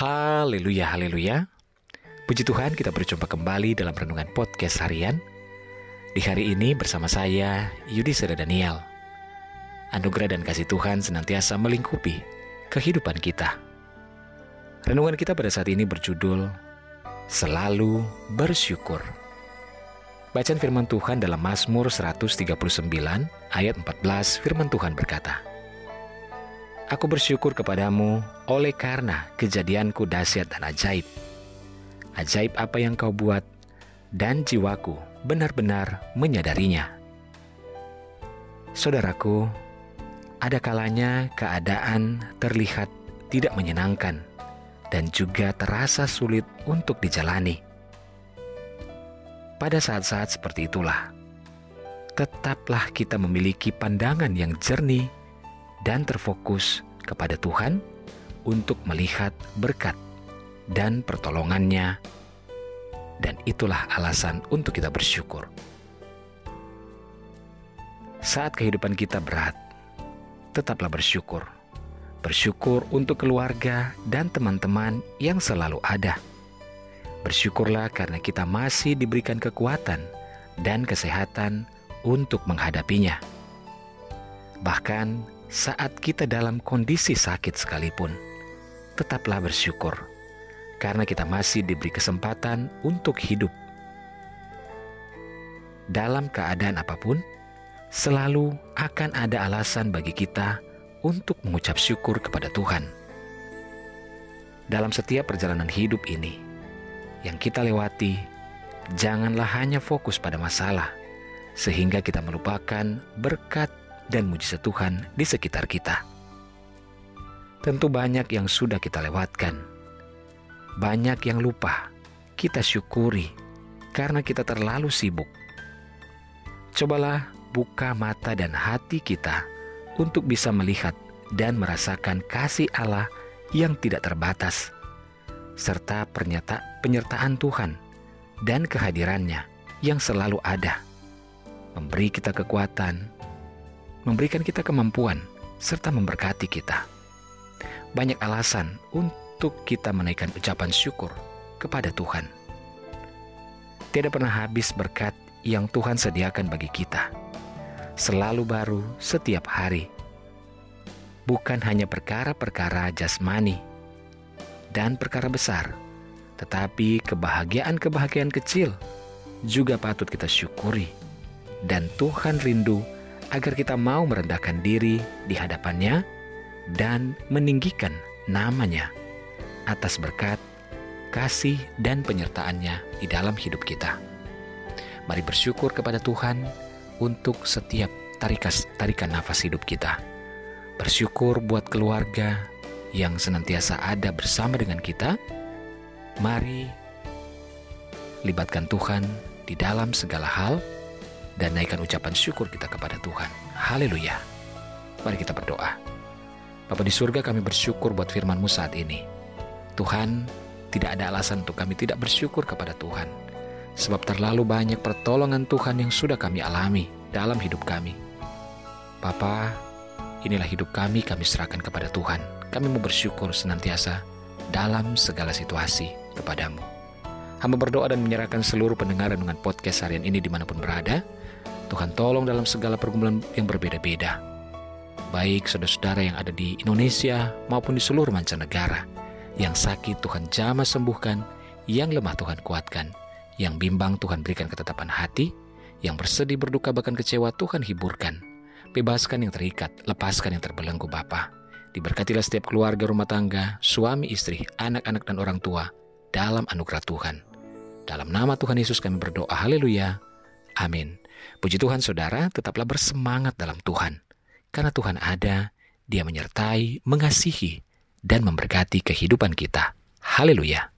Haleluya, haleluya. Puji Tuhan kita berjumpa kembali dalam Renungan Podcast Harian. Di hari ini bersama saya, Yudi Seda Daniel. Anugerah dan kasih Tuhan senantiasa melingkupi kehidupan kita. Renungan kita pada saat ini berjudul Selalu Bersyukur. Bacaan firman Tuhan dalam Mazmur 139 ayat 14 firman Tuhan berkata, Aku bersyukur kepadamu oleh karena kejadianku dahsyat dan ajaib. Ajaib apa yang kau buat, dan jiwaku benar-benar menyadarinya. Saudaraku, ada kalanya keadaan terlihat tidak menyenangkan dan juga terasa sulit untuk dijalani. Pada saat-saat seperti itulah, tetaplah kita memiliki pandangan yang jernih dan terfokus kepada Tuhan untuk melihat berkat dan pertolongannya dan itulah alasan untuk kita bersyukur. Saat kehidupan kita berat, tetaplah bersyukur. Bersyukur untuk keluarga dan teman-teman yang selalu ada. Bersyukurlah karena kita masih diberikan kekuatan dan kesehatan untuk menghadapinya. Bahkan saat kita dalam kondisi sakit sekalipun, tetaplah bersyukur karena kita masih diberi kesempatan untuk hidup. Dalam keadaan apa pun, selalu akan ada alasan bagi kita untuk mengucap syukur kepada Tuhan. Dalam setiap perjalanan hidup ini yang kita lewati, janganlah hanya fokus pada masalah, sehingga kita melupakan berkat dan mujizat Tuhan di sekitar kita. Tentu banyak yang sudah kita lewatkan. Banyak yang lupa kita syukuri karena kita terlalu sibuk. Cobalah buka mata dan hati kita untuk bisa melihat dan merasakan kasih Allah yang tidak terbatas, serta pernyata penyertaan Tuhan dan kehadirannya yang selalu ada, memberi kita kekuatan memberikan kita kemampuan, serta memberkati kita. Banyak alasan untuk kita menaikkan ucapan syukur kepada Tuhan. Tidak pernah habis berkat yang Tuhan sediakan bagi kita. Selalu baru setiap hari. Bukan hanya perkara-perkara jasmani dan perkara besar, tetapi kebahagiaan-kebahagiaan kecil juga patut kita syukuri. Dan Tuhan rindu agar kita mau merendahkan diri di hadapannya dan meninggikan namanya atas berkat, kasih, dan penyertaannya di dalam hidup kita. Mari bersyukur kepada Tuhan untuk setiap tarikas, tarikan nafas hidup kita. Bersyukur buat keluarga yang senantiasa ada bersama dengan kita. Mari libatkan Tuhan di dalam segala hal dan naikkan ucapan syukur kita kepada Tuhan. Haleluya. Mari kita berdoa. Bapa di surga kami bersyukur buat firman-Mu saat ini. Tuhan, tidak ada alasan untuk kami tidak bersyukur kepada Tuhan. Sebab terlalu banyak pertolongan Tuhan yang sudah kami alami dalam hidup kami. Papa, inilah hidup kami, kami serahkan kepada Tuhan. Kami mau bersyukur senantiasa dalam segala situasi kepadamu. Hamba berdoa dan menyerahkan seluruh pendengaran dengan podcast harian ini di mana pun berada. Tuhan tolong dalam segala pergumulan yang berbeda-beda. Baik saudara-saudara yang ada di Indonesia maupun di seluruh mancanegara. Yang sakit Tuhan jamah sembuhkan, yang lemah Tuhan kuatkan, yang bimbang Tuhan berikan ketetapan hati, yang bersedih berduka bahkan kecewa Tuhan hiburkan. Bebaskan yang terikat, lepaskan yang terbelenggu Bapa. Diberkatilah setiap keluarga rumah tangga, suami istri, anak-anak dan orang tua dalam anugerah Tuhan. Dalam nama Tuhan Yesus kami berdoa, haleluya, amin. Puji Tuhan saudara, tetaplah bersemangat dalam Tuhan. Karena Tuhan ada, dia menyertai, mengasihi, dan memberkati kehidupan kita. Haleluya.